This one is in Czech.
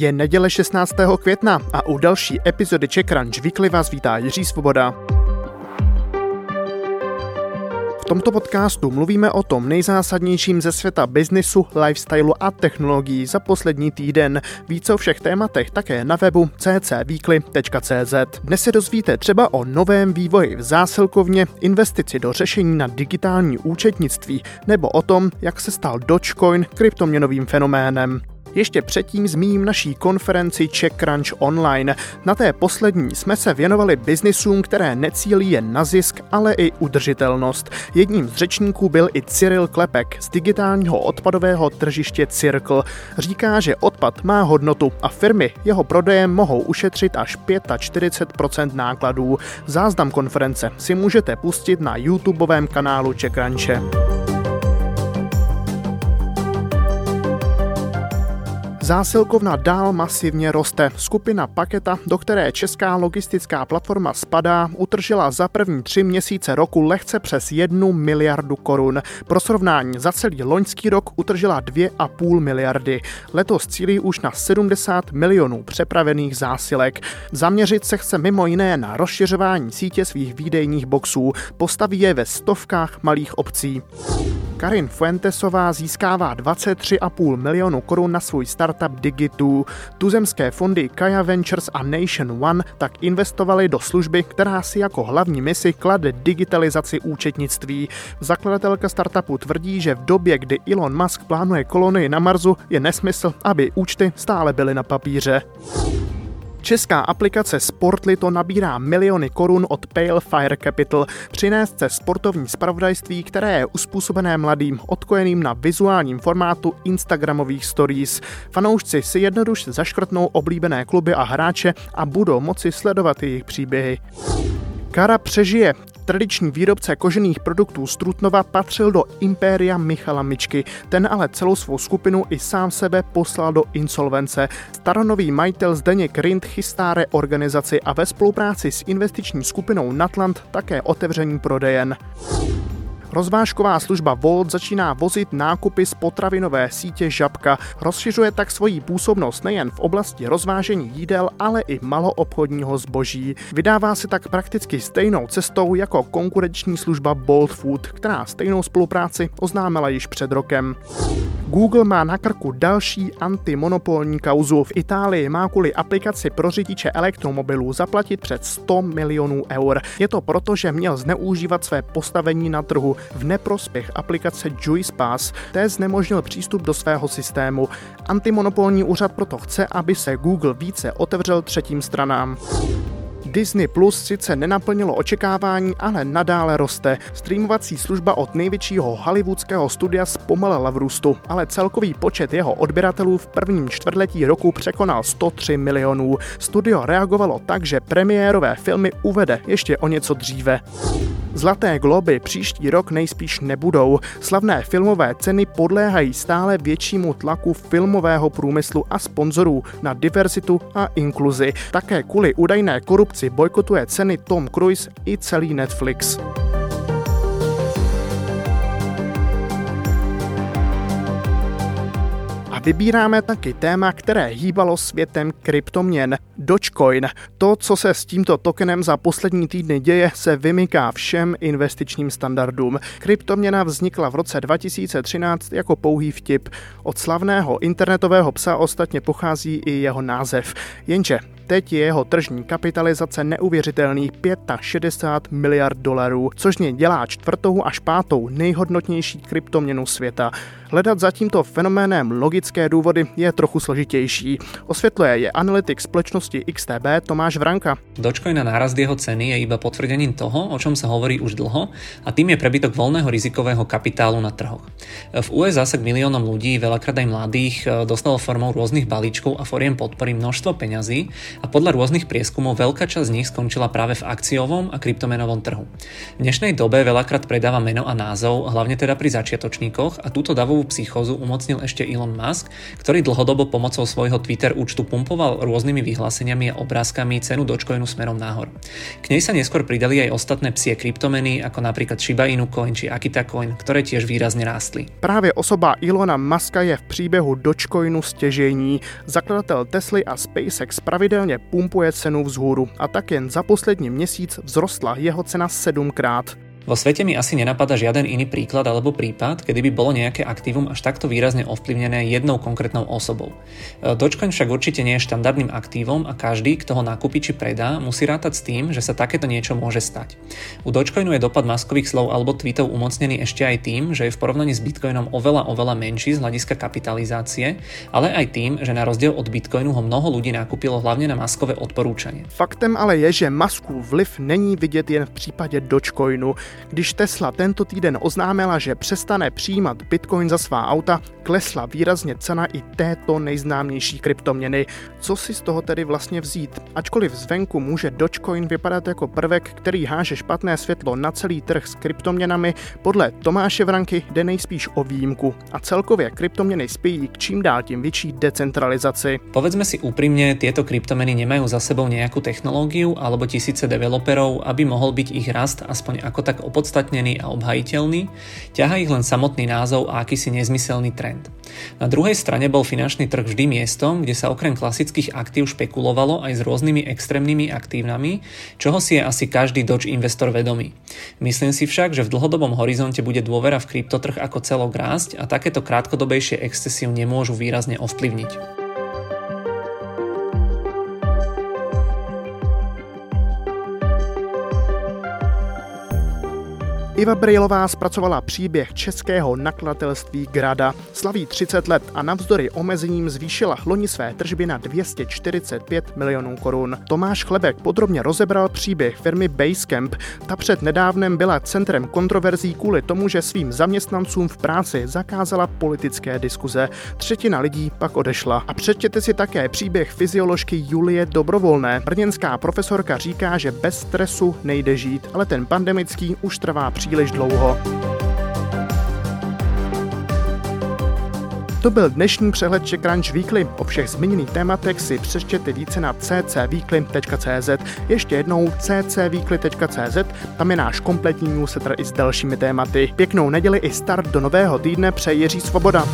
Je neděle 16. května a u další epizody Czech Crunch Weekly vás vítá Jiří Svoboda. V tomto podcastu mluvíme o tom nejzásadnějším ze světa biznisu, lifestylu a technologií za poslední týden. Více o všech tématech také na webu ccweekly.cz. Dnes se dozvíte třeba o novém vývoji v zásilkovně, investici do řešení na digitální účetnictví nebo o tom, jak se stal Dogecoin kryptoměnovým fenoménem. Ještě předtím zmíním naší konferenci Czech Crunch Online. Na té poslední jsme se věnovali biznisům, které necílí jen na zisk, ale i udržitelnost. Jedním z řečníků byl i Cyril Klepek z digitálního odpadového tržiště Circle. Říká, že odpad má hodnotu a firmy jeho prodejem mohou ušetřit až 45% nákladů. Záznam konference si můžete pustit na YouTubeovém kanálu Czech Zásilkovna dál masivně roste. Skupina Paketa, do které česká logistická platforma spadá, utržila za první tři měsíce roku lehce přes jednu miliardu korun. Pro srovnání za celý loňský rok utržila 2,5 miliardy. Letos cílí už na 70 milionů přepravených zásilek. Zaměřit se chce mimo jiné na rozšiřování sítě svých výdejních boxů. Postaví je ve stovkách malých obcí. Karin Fuentesová získává 23,5 milionu korun na svůj startup Digitu. Tuzemské fondy Kaya Ventures a Nation One tak investovali do služby, která si jako hlavní misi klade digitalizaci účetnictví. Zakladatelka startupu tvrdí, že v době, kdy Elon Musk plánuje kolonii na Marsu, je nesmysl, aby účty stále byly na papíře. Česká aplikace Sportly to nabírá miliony korun od Pale Fire Capital. Přinést se sportovní spravodajství, které je uspůsobené mladým, odkojeným na vizuálním formátu Instagramových stories. Fanoušci si jednoduše zaškrtnou oblíbené kluby a hráče a budou moci sledovat jejich příběhy. Kara přežije. Tradiční výrobce kožených produktů z Trutnova patřil do impéria Michala Mičky. Ten ale celou svou skupinu i sám sebe poslal do insolvence. Staronový majitel Zdeněk Rind chystá reorganizaci a ve spolupráci s investiční skupinou Natland také otevření prodejen. Rozvážková služba Volt začíná vozit nákupy z potravinové sítě Žabka. Rozšiřuje tak svoji působnost nejen v oblasti rozvážení jídel, ale i maloobchodního zboží. Vydává se tak prakticky stejnou cestou jako konkurenční služba Bolt Food, která stejnou spolupráci oznámila již před rokem. Google má na krku další antimonopolní kauzu. V Itálii má kvůli aplikaci pro řidiče elektromobilů zaplatit před 100 milionů eur. Je to proto, že měl zneužívat své postavení na trhu v neprospěch aplikace Juice Pass, té znemožnil přístup do svého systému. Antimonopolní úřad proto chce, aby se Google více otevřel třetím stranám. Disney Plus sice nenaplnilo očekávání, ale nadále roste. Streamovací služba od největšího hollywoodského studia zpomalila v růstu, ale celkový počet jeho odběratelů v prvním čtvrtletí roku překonal 103 milionů. Studio reagovalo tak, že premiérové filmy uvede ještě o něco dříve. Zlaté globy příští rok nejspíš nebudou. Slavné filmové ceny podléhají stále většímu tlaku filmového průmyslu a sponzorů na diverzitu a inkluzi. Také kvůli údajné korupci bojkotuje ceny Tom Cruise i celý Netflix. Vybíráme taky téma, které hýbalo světem kryptoměn. Dogecoin. To, co se s tímto tokenem za poslední týdny děje, se vymyká všem investičním standardům. Kryptoměna vznikla v roce 2013 jako pouhý vtip. Od slavného internetového psa ostatně pochází i jeho název. Jenže teď je jeho tržní kapitalizace neuvěřitelných 65 miliard dolarů, což mě dělá čtvrtou až pátou nejhodnotnější kryptoměnu světa. Hledat za tímto fenoménem logické důvody je trochu složitější. Osvětluje je analytik společnosti XTB Tomáš Vranka. Dogecoin na nárast jeho ceny je iba potvrdením toho, o čom sa hovorí už dlho, a tým je prebytok voľného rizikového kapitálu na trhoch. V USA sa k miliónom ľudí, veľakrát aj mladých, dostalo formou rôznych balíčkov a foriem podpory množstvo peňazí a podľa rôznych prieskumov veľká časť z nich skončila práve v akciovom a kryptomenovom trhu. V dnešnej dobe veľakrát predáva meno a názov, hlavne teda pri začiatočníkoch a túto davovú maskovú psychózu umocnil ešte Elon Musk, ktorý dlhodobo pomocou svojho Twitter účtu pumpoval rôznymi vyhláseniami a obrázkami cenu Dogecoinu smerom nahor. K nej sa neskôr pridali aj ostatné psie kryptomeny, ako napríklad Shiba Inu Coin či Akita Coin, ktoré tiež výrazne rástli. Právě osoba Ilona Muska je v příběhu Dogecoinu stěžení. Zakladatel Tesly a SpaceX pravidelně pumpuje cenu vzhůru a tak jen za poslední měsíc vzrostla jeho cena sedmkrát. Vo svete mi asi nenapadá žiaden iný príklad alebo prípad, kedy by bolo nejaké aktívum až takto výrazne ovplyvnené jednou konkrétnou osobou. E, Dogecoin však určite nie je štandardným aktívom a každý, kto ho nakúpi či predá, musí rátať s tým, že sa takéto niečo môže stať. U Dogecoinu je dopad maskových slov alebo tweetov umocnený ešte aj tým, že je v porovnaní s Bitcoinom oveľa oveľa menší z hľadiska kapitalizácie, ale aj tým, že na rozdiel od Bitcoinu ho mnoho ľudí nakúpilo hlavne na maskové odporúčanie. Faktem ale je, že Muskův vliv není vidět jen v případě Dogecoinu. Když Tesla tento týden oznámila, že přestane přijímat Bitcoin za svá auta, klesla výrazně cena i této nejznámější kryptoměny. Co si z toho tedy vlastně vzít? Ačkoliv zvenku může Dogecoin vypadat jako prvek, který háže špatné světlo na celý trh s kryptoměnami, podle Tomáše Vranky jde nejspíš o výjimku a celkově kryptoměny spějí k čím dál tím větší decentralizaci. Povedzme si úprimne, tieto kryptomeny nemajú za sebou nejakú technológiu alebo tisíce developerov, aby mohol byť ich rast aspoň ako tak opodstatnený a obhajiteľný, ťaha ich len samotný názov a akýsi nezmyselný trend. Na druhej strane bol finančný trh vždy miestom, kde sa okrem klasických aktív špekulovalo aj s rôznymi extrémnymi aktívnami, čoho si je asi každý Doge investor vedomý. Myslím si však, že v dlhodobom horizonte bude dôvera v kryptotrh ako celok rásť a takéto krátkodobejšie excesy nemôžu výrazne ovplyvniť. Iva Brejlová zpracovala příběh českého nakladatelství Grada. Slaví 30 let a navzdory omezením zvýšila loni své tržby na 245 milionů korun. Tomáš Chlebek podrobně rozebral příběh firmy Basecamp. Ta před nedávnem byla centrem kontroverzí kvůli tomu, že svým zaměstnancům v práci zakázala politické diskuze. Třetina lidí pak odešla. A přečtěte si také příběh fyzioložky Julie Dobrovolné. Brněnská profesorka říká, že bez stresu nejde žít, ale ten pandemický už trvá příliš příliš dlouho. To byl dnešní přehled Czech Crunch Weekly. O všech zmíněných tématech si přečtěte více na ccweekly.cz. Ještě jednou ccweekly.cz, tam je náš kompletní newsletter i s dalšími tématy. Pěknou neděli i start do nového týdne přeje Jiří Svoboda.